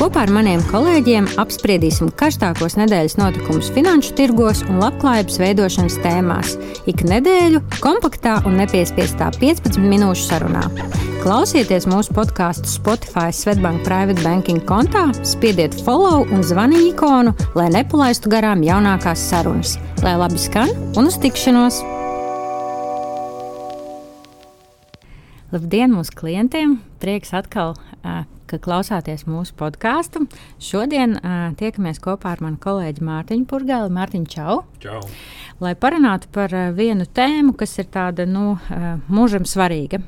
Kopā ar maniem kolēģiem apspriedīsim karstākos nedēļas notikumus finanšu tirgos un labklājības veidošanas tēmās. Ik nedēļu kompaktā un nepiespiestā 15 minūšu sarunā. Klausieties mūsu podkāstu Spotify Svetbank Private Banking kontā, spiediet follow un zvani ikonu, lai nepalaistu garām jaunākās sarunas. Lai labi skan un uz tikšanos! Labdien mūsu klientiem! Prieks atkal uh, ka klausāties mūsu podkāstu. Šodien uh, tiekamies kopā ar manu kolēģi Mārtiņu Purgāli. Mārtiņu, čau! čau. Lai parunātu par uh, vienu tēmu, kas ir tāda nu, uh, mūžam svarīga.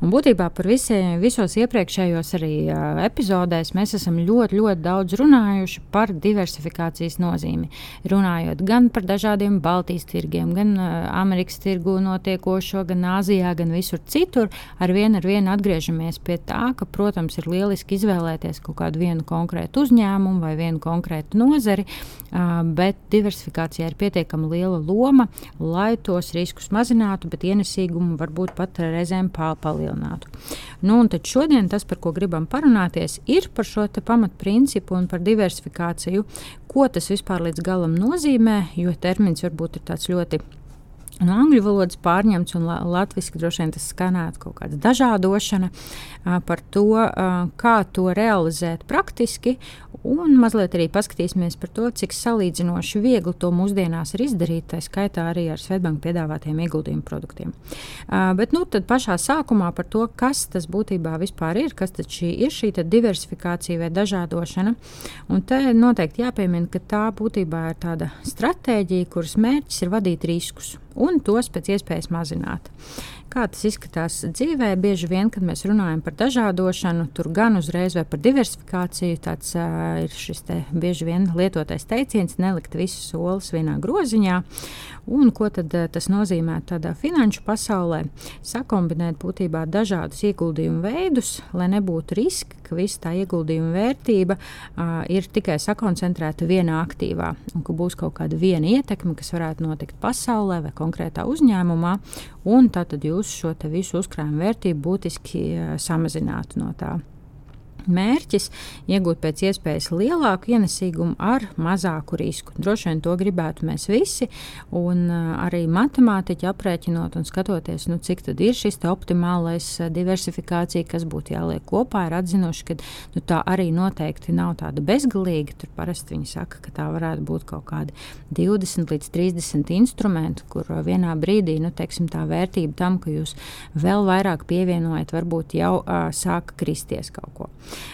Un būtībā par visiem, visos iepriekšējos arī uh, epizodēs mēs esam ļoti, ļoti daudz runājuši par diversifikācijas nozīmi. Runājot gan par dažādiem Baltijas tirgiem, gan uh, Amerikas tirgu notiekošo, gan Āzijā, gan visur citur, ar vienu ar vienu atgriežamies pie tā, ka, protams, ir lieliski lieliski izvēlēties kaut kādu vienu konkrētu uzņēmumu vai vienu konkrētu nozari, bet diversifikācijā ir pietiekami liela loma, lai tos riskus mazinātu, bet ienesīgumu varbūt pat reizēm palielinātu. Nu, tad šodien tas, par ko gribam parunāties, ir par šo pamatprincipu un par diversifikāciju, ko tas vispār līdz galam nozīmē, jo termins varbūt ir tāds ļoti no angļu valodas pārņemts, un latviešu droši vien tas skanētu kaut kāda dažādošana par to, kā to realizēt praktiski, un mazliet arī paskatīsimies par to, cik salīdzinoši viegli to mūsdienās ir izdarīt, tā skaitā arī ar Svetbanku piedāvātiem ieguldījumu produktiem. Bet nu, pašā sākumā par to, kas tas būtībā vispār ir, kas šī ir šī diversifikācija vai dažādošana. Un te noteikti jāpiemina, ka tā būtībā ir tāda stratēģija, kuras mērķis ir vadīt riskus un tos pēc iespējas mazināt. Kā tas izskatās dzīvē, bieži vien, kad mēs runājam par dažādošanu, tur gan uzreiz vai par diversifikāciju, tāds uh, ir šis te bieži vien lietotais teiciens, nelikt visus solis vienā groziņā. Un ko tad uh, tas nozīmē tādā finanšu pasaulē? Sakombinēt būtībā dažādus ieguldījumu veidus, lai nebūtu riski, ka visa tā ieguldījuma vērtība uh, ir tikai sakoncentrēta vienā aktīvā, un ka būs kaut kāda viena ietekme, kas varētu notikt pasaulē vai konkrētā uzņēmumā, un tad jūs šo visu uzkrājumu vērtību būtiski uh, samazinātu no tā. Mērķis - iegūt pēc iespējas lielāku ienesīgumu ar mazāku risku. Droši vien to gribētu mēs visi, un uh, arī matemātiķi aprēķinot un skatoties, nu, cik tad ir šis optimālais uh, diversifikācija, kas būtu jāliek kopā, ir atzinuši, ka nu, tā arī noteikti nav tāda bezgalīga. Tur parasti viņi saka, ka tā varētu būt kaut kādi 20 līdz 30 instrumenti, kur uh, vienā brīdī nu, teiksim, tā vērtība tam, ka jūs vēl vairāk pievienojat, varbūt jau uh, sāka kristies kaut ko.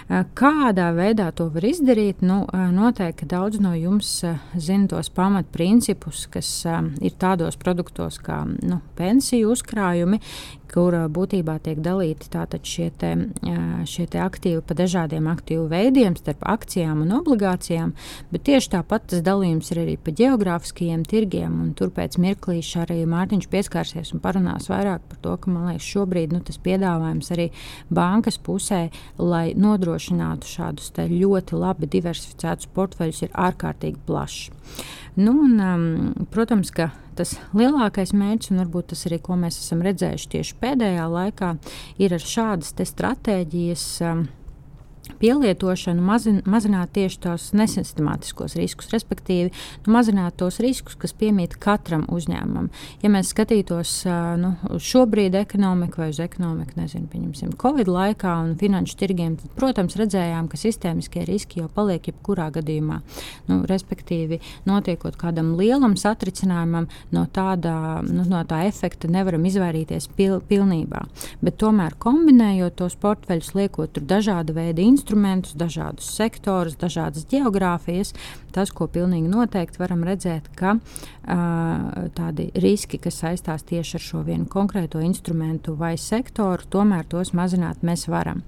Eh, kādā veidā to var izdarīt? Nu, eh, noteikti daudz no jums eh, zina tos pamatprincipus, kas ir tādos produktos kā nu, pensiju uzkrājumi, kur būtībā tiek dalīti šie, te, šie te aktīvi pa dažādiem aktīvu veidiem, starp akcijām un obligācijām. Bet tieši tāpat tas dalījums ir arī pa geogrāfiskajiem tirgiem. Tur pēc mirklīša arī Mārtiņš pieskārsies un parunās vairāk par to, ka man liekas, šobrīd nu, tas piedāvājums arī bankas pusē, lai nodrošinātu šādus ļoti labi diversificētus portfeļus, ir ārkārtīgi plašs. Nu, un, um, protams, ka tas lielākais mērķis, un varbūt tas arī, ko mēs esam redzējuši tieši pēdējā laikā, ir ar šādas stratēģijas. Um, pielietošanu mazin, mazināt tieši tos nesistemātiskos riskus, respektīvi nu, mazināt tos riskus, kas piemīt katram uzņēmumam. Ja mēs skatītos nu, šobrīd ekonomiku vai uz ekonomiku, nezinu, pieņemsim, Covid laikā un finanšu tirgiem, tad, protams, redzējām, ka sistēmiskie riski jau paliek jebkurā gadījumā. Nu, respektīvi, notiekot kādam lielam satricinājumam, no, tādā, nu, no tā efekta nevaram izvairīties pil, pilnībā. Bet tomēr kombinējot tos portfeļus, liekot tur dažāda veida instrumentus, instrumentus, dažādus sektorus, dažādas geogrāfijas. Tas, ko pilnīgi noteikti varam redzēt, ka uh, tādi riski, kas saistās tieši ar šo vienu konkrēto instrumentu vai sektoru, tomēr tos mazināt mēs varam.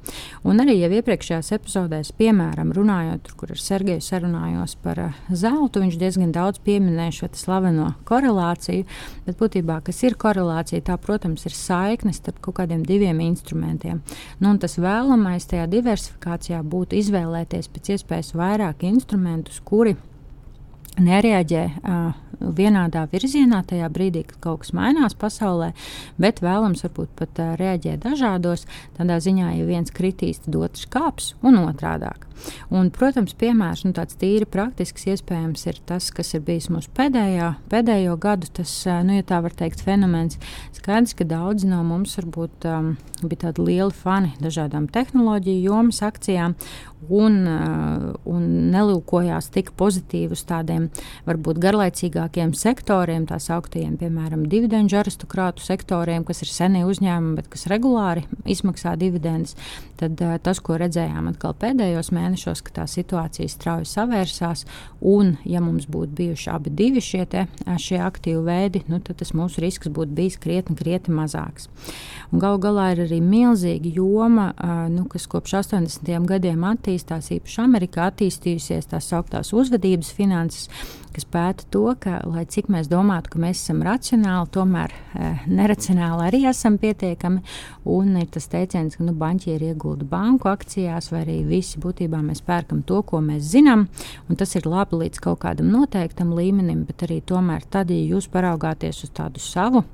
Un arī jau iepriekšējās epizodēs, piemēram, runājot, kur ar Sergeju sarunājos par uh, zeltu, viņš diezgan daudz pieminēja šo slaveno korelāciju, bet būtībā, kas ir korelācija, tā, protams, ir saikne starp kaut kādiem diviem instrumentiem. Nu, tas vēlamais tajā diversifikācijā situācijā būtu izvēlēties pēc iespējas vairāk instrumentus, kuri nereaģē uh, vienādā virzienā tajā brīdī, kad kaut kas mainās pasaulē, bet vēlams varbūt pat uh, reaģēt dažādos. Tādā ziņā, ja viens kritīs, tad otrs kāps un otrādāk. Un, protams, piemērs, nu, tāds tīri praktisks, iespējams, ir tas, kas ir bijis mūsu pēdējā, pēdējo gadu, tas, nu, ja tā var teikt, fenomens. Skaidrs, ka daudzi no mums varbūt um, bija tādi lieli fani dažādām tehnoloģiju jomas akcijām un, uh, un nelūkojās tik pozitīvi uz tādiem varbūt garlaicīgākiem sektoriem, tā sauktiem, piemēram, dividendžu aristokrātu sektoriem, kas ir seni uzņēmumi, bet kas regulāri izmaksā dividendus. Tad uh, tas, ko redzējām atkal pēdējos mēnešos, ka tā situācija strauji savērsās. Un, ja mums būtu bijuši abi divi šie, te, šie aktīvi veidi, nu, tad tas mūsu risks būtu bijis krietni, krietni mazāks. Galu galā ir arī milzīga joma, nu, kas kopš 80. gadiem attīstās, īpaši Amerikā attīstījusies tās sauktās uzvedības finanses kas pēta to, ka, lai cik mēs domātu, ka mēs esam racionāli, tomēr e, neracionāli arī esam pietiekami. Un ir tas teiciens, ka nu, banķieri iegulda banku akcijās, vai arī visi būtībā mēs pērkam to, ko mēs zinām. Tas ir labi līdz kaut kādam noteiktam līmenim, bet arī tomēr tad, ja jūs paraugāties uz tādu savu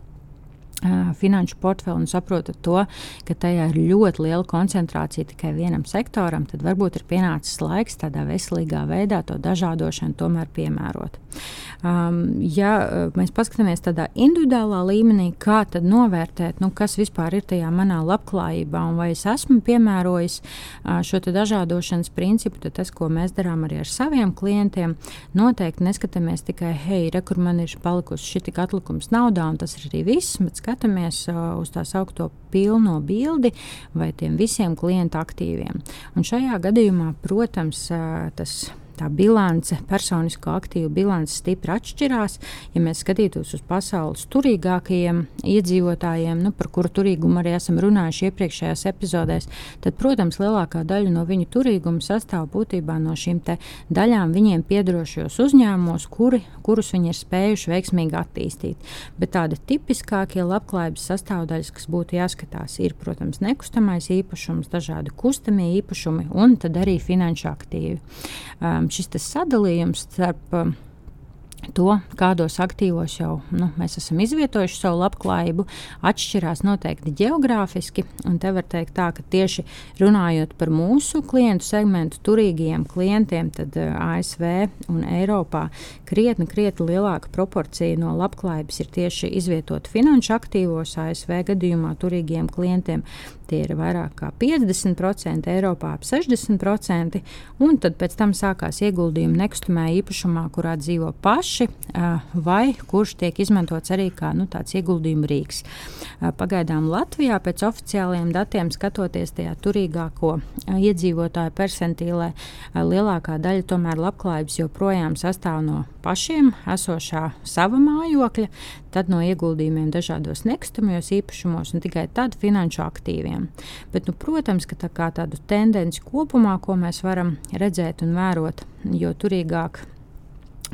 finanšu portfeli un saprotat to, ka tajā ir ļoti liela koncentrācija tikai vienam sektoram, tad varbūt ir pienācis laiks tādā veselīgā veidā to dažādošanu tomēr piemērot. Um, ja mēs paskatāmies tādā individuālā līmenī, kā tad novērtēt, nu, kas vispār ir tajā manā labklājībā un vai es esmu piemērojis uh, šo dažādošanas principu, tad tas, ko mēs darām arī ar saviem klientiem, noteikti neskatāmies tikai, hei, re, kur man ir palikusi šī tik atlikums naudā, un tas ir arī viss, bet skatāmies uh, uz tā saucamo pilno bildi vai tiem visiem klientu aktīviem. Un šajā gadījumā, protams, uh, tas tā bilance, personisko aktīvu bilance stipri atšķirās. Ja mēs skatītos uz pasaules turīgākajiem iedzīvotājiem, nu, par kuru turīgumu arī esam runājuši iepriekšējās epizodēs, tad, protams, lielākā daļa no viņu turīguma sastāv būtībā no šīm daļām viņiem piedarošos uzņēmumos, kuri, kurus viņi ir spējuši veiksmīgi attīstīt. Bet tādi tipiskākie labklājības sastāvdaļas, kas būtu jāskatās, ir, protams, nekustamais īpašums, dažādi kustamie īpašumi un arī finanšu aktīvi. Um, šis sadalījums starp um, to, kādos aktīvos jau nu, mēs esam izvietojuši savu labklājību, atšķirās noteikti geogrāfiski. Te var teikt, tā, ka tieši runājot par mūsu klientu segmentu, turīgiem klientiem, tad uh, ASV un Eiropā krietni, krietni lielāka proporcija no labklājības ir tieši izvietota finanšu aktīvos. ASV gadījumā turīgiem klientiem tie ir vairāk kā 50%, Eiropā ap 60%, un tad pēc tam sākās ieguldījumi nekustamā īpašumā, kurā dzīvo paši vai kurš tiek izmantots arī kā nu, tāds ieguldījuma rīks. Pagaidām Latvijā pēc oficiāliem datiem skatoties tajā turīgāko iedzīvotāju percentīlē, lielākā daļa tomēr labklājības joprojām sastāv no pašiem esošā sava mājokļa, tad no ieguldījumiem dažādos nekustamajos īpašumos un tikai tad finanšu aktīviem. Bet, nu, protams, ka tā kā tādu tendenci kopumā, ko mēs varam redzēt un vērot, jo turīgāk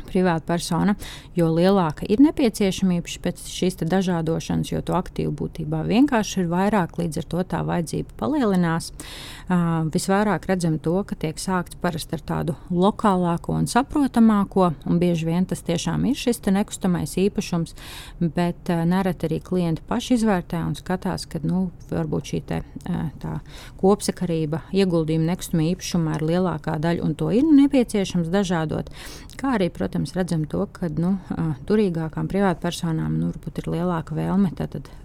privāta persona, jo lielāka ir nepieciešamība pēc šīs dažādošanas, jo to aktīvu būtībā vienkārši ir vairāk, līdz ar to tā vajadzība palielinās. Uh, visvairāk redzam to, ka tiek sākts parasti ar tādu lokālāko un saprotamāko, un bieži vien tas tiešām ir šis nekustamais īpašums, bet uh, nereti arī klienti paši izvērtē un skatās, ka nu, varbūt šī te, uh, kopsakarība ieguldījuma nekustamā īpašumā ir lielākā daļa, un to ir nepieciešams dažādot. Kā arī, protams, redzam to, ka nu, turīgākām privātpersonām nu, ir lielāka vēlme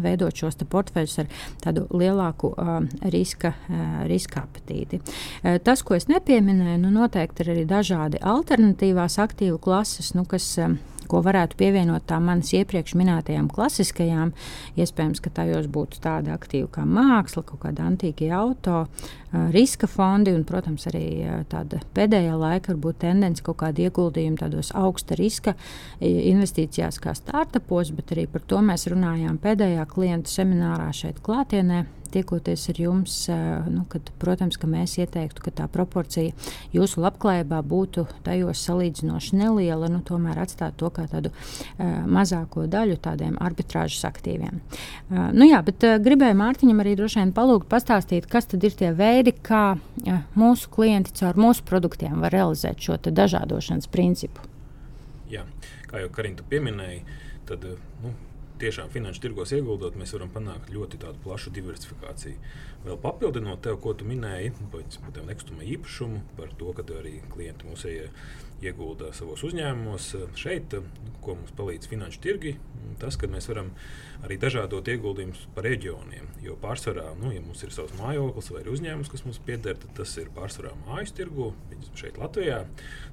veidot šos portfeļus ar tādu lielāku uh, riska, uh, riska apetīti. Uh, tas, ko es nepieminēju, nu, noteikti ir arī dažādi alternatīvās aktīvu klases, nu, kas uh, ko varētu pievienot tām manas iepriekš minētajām klasiskajām. Iespējams, ka tajos būtu tāda aktīva kā māksla, kaut kāda antīkie auto, riska fondi un, protams, arī tāda pēdējā laika varbūt tendence kaut kāda ieguldījuma tādos augsta riska investīcijās kā startupos, bet arī par to mēs runājām pēdējā klientu seminārā šeit klātienē tiekoties ar jums, nu, kad, protams, ka mēs ieteiktu, ka tā proporcija jūsu labklājībā būtu tajos salīdzinoši neliela, nu, tomēr atstāt to kā tādu uh, mazāko daļu tādiem arbitrāžas aktīviem. Uh, nu, jā, bet uh, gribēju Mārtiņam arī droši vien palūgt pastāstīt, kas tad ir tie veidi, kā uh, mūsu klienti caur mūsu produktiem var realizēt šo dažādošanas principu. Jā, kā jau Karina pieminēja, tad nu, tiešām finanšu tirgos ieguldot, mēs varam panākt ļoti plašu diversifikāciju. Vēl papildinot tev, ko tu minēji par nekustamā īpašumu, par to, ka arī klienti mūsu iegulda savos uzņēmumos. Šeit, ko mums palīdz finanšu tirgi, tas, ka mēs varam arī dažādot ieguldījumus pa reģioniem. Jo pārsvarā, nu, ja mums ir savs mājoklis vai uzņēmums, kas mums pieder, tad tas ir pārsvarā mājas tirgu, šeit Latvijā.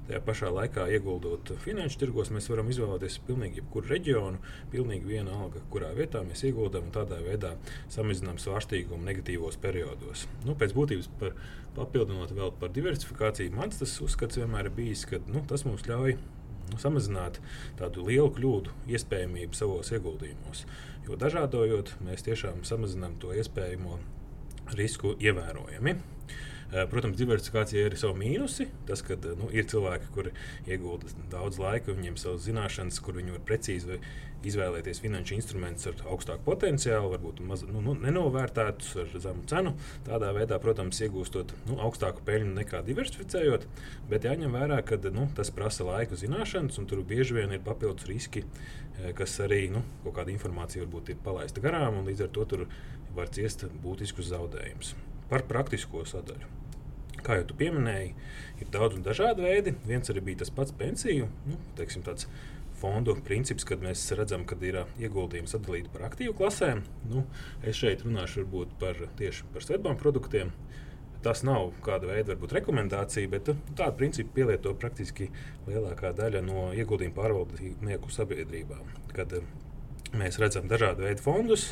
Tajā pašā laikā, ieguldot finanšu tirgos, mēs varam izvēlēties pilnīgi jebkuru reģionu, pilnīgi vienalga, kurā vietā mēs ieguldām un tādā veidā samazinām svārstīgumu negatīvos periodos. Nu, pēc būtības par, papildinot vēl par diversifikāciju, mans uzskats vienmēr ir bijis, ka nu, tas mums ļauj nu, samazināt tādu lielu kļūdu iespējamību savos ieguldījumos. Jo dažādojot, mēs tiešām samazinām to iespējamo risku ievērojami. Eh, protams, diversifikācija ir savi mīnusi. Tas, ka nu, ir cilvēki, kuri iegūda daudz laika, viņiem savas zināšanas, kur viņi var precīzi izvēlēties finanšu instrumentus ar augstāku potenciālu, varbūt maz, nu, nu, nenovērtētus ar zemu cenu. Tādā veidā, protams, iegūstot nu, augstāku peļņu nekā diversificējot, bet jāņem vērā, ka nu, tas prasa laiku zināšanas, un tur bieži vien ir papildus riski, eh, kas arī nu, kaut kāda informācija varbūt ir palaista garām, un līdz ar to tur var ciest būtiskus zaudējumus. Par praktisko sadaļu. Kā jau tu pieminēji, ir daudz un dažādi veidi. Viens arī bija tas pats pensiju nu, teiksim, fondu princips, kad mēs redzam, ka ir ieguldījumi sadalīti par aktīvu klasēm. Nu, es šeit runāšu par tieši par Svetbānku produktiem. Tas nav kāda veida varbūt, rekomendācija, bet tādu principu pielieto praktiski lielākā daļa no ieguldījumu pārvaldnieku sabiedrībām. Kad mēs redzam dažādu veidu fondus,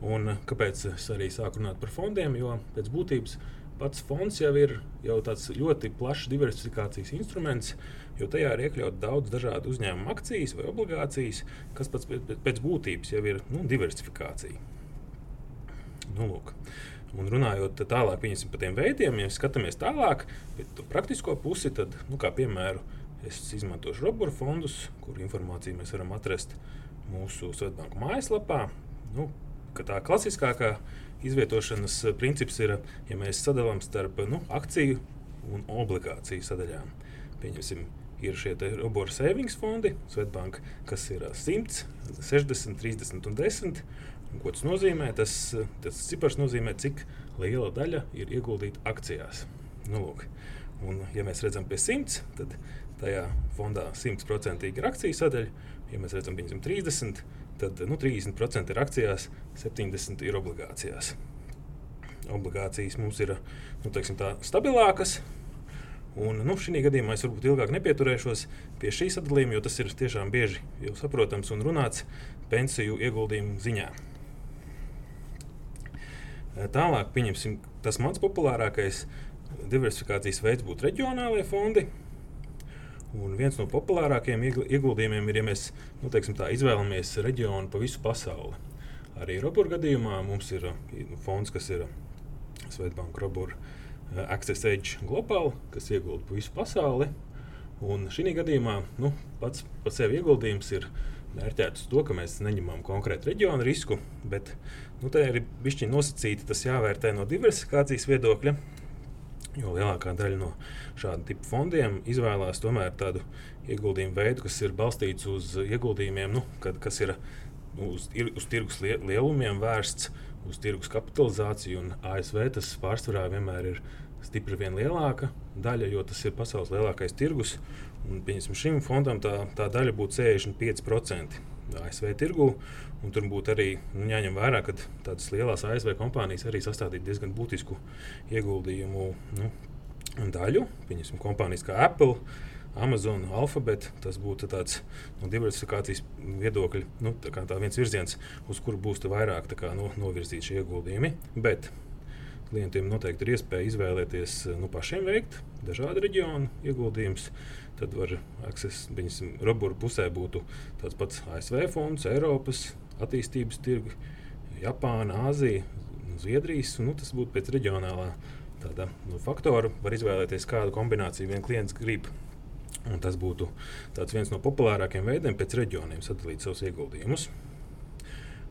un kāpēc es arī sāku runāt par fondiem, jo pēc būtības pats fonds jau ir jau tāds ļoti plašs diversifikācijas instruments, jo tajā ir iekļauts daudz dažādu uzņēmumu akcijas vai obligācijas, kas pēc, pēc būtības jau ir nu, diversifikācija. Nu, lūk. Un runājot tālāk par tiem veidiem, ja skatāmies tālāk, bet praktisko pusi, tad, nu, kā piemēru, es izmantošu robotu fondus, kur informāciju mēs varam atrast mūsu Svetbānku mājaslapā. Nu, tā klasiskākā izvietošanas eh, princips ir, ja mēs sadalām starp nu, akciju un obligāciju sadaļām. Pieņemsim, ir šie robotu savings fondi, Svetbank, kas ir 100, 60, 30 un 10. Un ko tas nozīmē? Tas, tas cipars nozīmē, cik liela daļa ir ieguldīta akcijās. Nu, lūk. un, ja mēs redzam pie 100, tad tajā fondā 100% ir akciju sadaļa. Ja mēs redzam, piemēram, 30, tad nu, 30% ir akcijās, 70% ir obligācijās. Obligācijas mums ir nu, teiksim, stabilākas. Un, nu, šī gadījumā es varbūt ilgāk nepieturēšos pie šī sadalījuma, jo tas ir tiešām bieži saprotams un runāts pensiju ieguldījumu ziņā. Tālāk, pieņemsim, tas mans populārākais diversifikācijas veids būtu reģionālajie fondi. Un viens no populārākajiem ieguldījumiem ir, ja mēs nu, teiksim, tā, izvēlamies reģionu pa visu pasauli. Arī Robūra gadījumā mums ir nu, fonds, kas ir Svetbanka Robūra eh, Access Edge Global, kas iegulda pa visu pasauli. Un šī gadījumā nu, pats par sevi ieguldījums ir mērķēts uz to, ka mēs neņemam konkrētu reģionu risku, bet nu, tā ir bišķiņa nosacīta, tas jāvērtē no diversifikācijas viedokļa. Jo lielākā daļa no šāda tipa fondiem izvēlās tomēr tādu ieguldījumu veidu, kas ir balstīts uz ieguldījumiem, nu, kad, kas ir nu, uz, uz tirgus lielumiem vērsts, uz tirgus kapitalizāciju. ASV tas pārsvarā vienmēr ir stipri vien lielāka daļa, jo tas ir pasaules lielākais tirgus. Un, šim fondam tā, tā daļa būtu 65%. ASV tirgū. Tur būtu arī nu, jāņem vērā, ka tādas lielas ASV kompānijas arī sastādītu diezgan būtisku ieguldījumu nu, daļu. Pieņemsim, kompānijas kā Apple. Amazon, Alphabet, tas būtu tāds no nu, diversifikācijas viedokļa, nu, tā, tā viens virziens, uz kuru būs vairāk kā, nu, novirzīti šie ieguldījumi. Bet klientiem noteikti ir iespēja izvēlēties nu, pašiem veikt dažādu reģionu ieguldījumus tad var access, viņas robotu pusē būtu tāds pats ASV fonds, Eiropas attīstības tirgi, Japāna, Āzija, Zviedrijas. Nu, tas būtu pēc reģionālā tāda, nu, faktora. Var izvēlēties, kādu kombināciju viens klients grib. Un tas būtu viens no populārākajiem veidiem pēc reģioniem sadalīt savus ieguldījumus.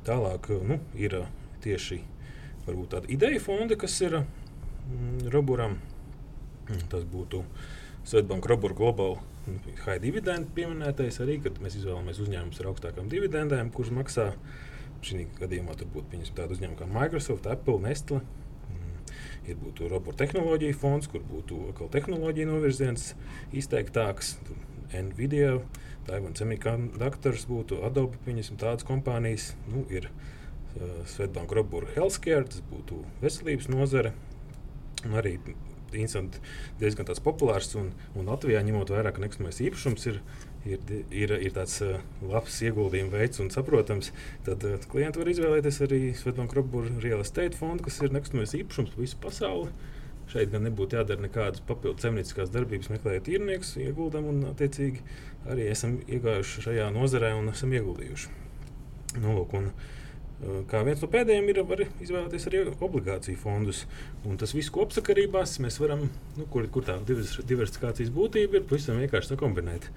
Tālāk nu, ir tieši tāda ideja fonda, kas ir mm, Roburam. Tas būtu Svetbanka Robur Global high dividendu pieminētais arī, kad mēs izvēlamies uzņēmumus ar augstākām dividendēm, kurus maksā. Šī gadījumā tur būtu tāda uzņēmuma kā Microsoft, Apple, Nestle. Mm, ir būtu robotu tehnoloģija fonds, kur būtu atkal tehnoloģija novirziens izteiktāks. Nvidia, Taiwan Semiconductors būtu Adobe, pieņemsim tādas kompānijas. Nu, ir uh, Svetbank Robura Healthcare, tas būtu veselības nozare. Un arī interesanti, diezgan populārs. Un, un Latvijā, ņemot vērā, ka nekustamais īpašums ir, ir, ir, ir tāds uh, labs ieguldījuma veids un saprotams, tad uh, klienti var izvēlēties arī Svetbank Robura Real Estate fondu, kas ir nekustamais īpašums pa visu pasauli. Šeit gan nebūtu jādara nekādas papildus zemnieciskās darbības, meklējot īrniekus, ieguldam un, attiecīgi, arī esam iegājuši šajā nozarē un esam ieguldījuši. Nu, lūk, un, uh, Kā viens no pēdējiem ir var izvēlēties arī obligāciju fondus. Un tas viss kopsakarībās mēs varam, nu, kur, kur tā diversifikācijas būtība ir, pavisam vienkārši sakombinēt.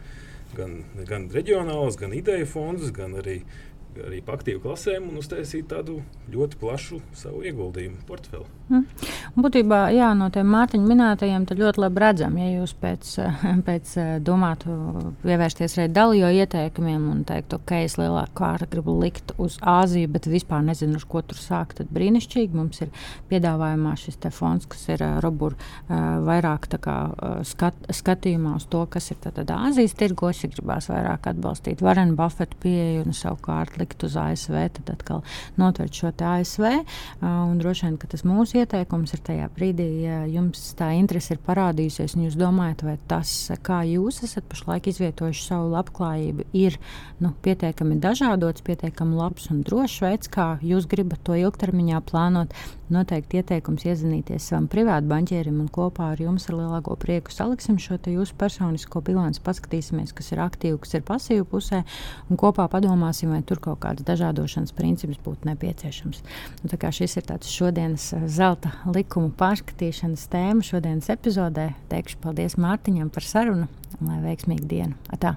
Gan, gan reģionālus, gan ideju fondus, gan arī arī pa aktīvu klasēm un uztaisīt tādu ļoti plašu savu ieguldījumu portfeli. Mm. Būtībā, jā, no tiem Mārtiņa minētajiem ļoti labi redzam, ja jūs pēc, pēc eh, domātu pievērsties dalījo ieteikumiem un teikt, ok, es lielāku kārtu gribu likt uz Āziju, bet vispār nezinu, uz ko tur sākt, tad brīnišķīgi mums ir piedāvājumā šis fonds, kas ir uh, robur uh, vairāk kā, skat, skatījumā uz to, kas ir tad Āzijas tirgos, ja gribās vairāk atbalstīt Varenu Buffetu pieeju un savukārt likt uz ASV, tad atkal notvert šo ASV. Un droši vien, ka tas mūsu ieteikums ir tajā brīdī, ja jums tā interese ir parādījusies, un jūs domājat, vai tas, kā jūs esat pašlaik izvietojuši savu labklājību, ir nu, pietiekami dažādots, pietiekami labs un drošs veids, kā jūs gribat to ilgtermiņā plānot. Noteikti ieteikums iezinīties savam privātam banķierim un kopā ar jums ar lielāko prieku saliksim šo jūsu personisko bilanci, paskatīsimies, kas ir aktīvi, kas ir pasīvi pusē, un kopā padomāsim, vai tur kaut kāds dažādošanas princips būtu nepieciešams. Un, šis ir tāds šodienas eh, zelta likuma pārskatīšanas tēma šodienas epizodē. Teikšu paldies Mārtiņam par sarunu un lai veiksmīgu dienu! Atā.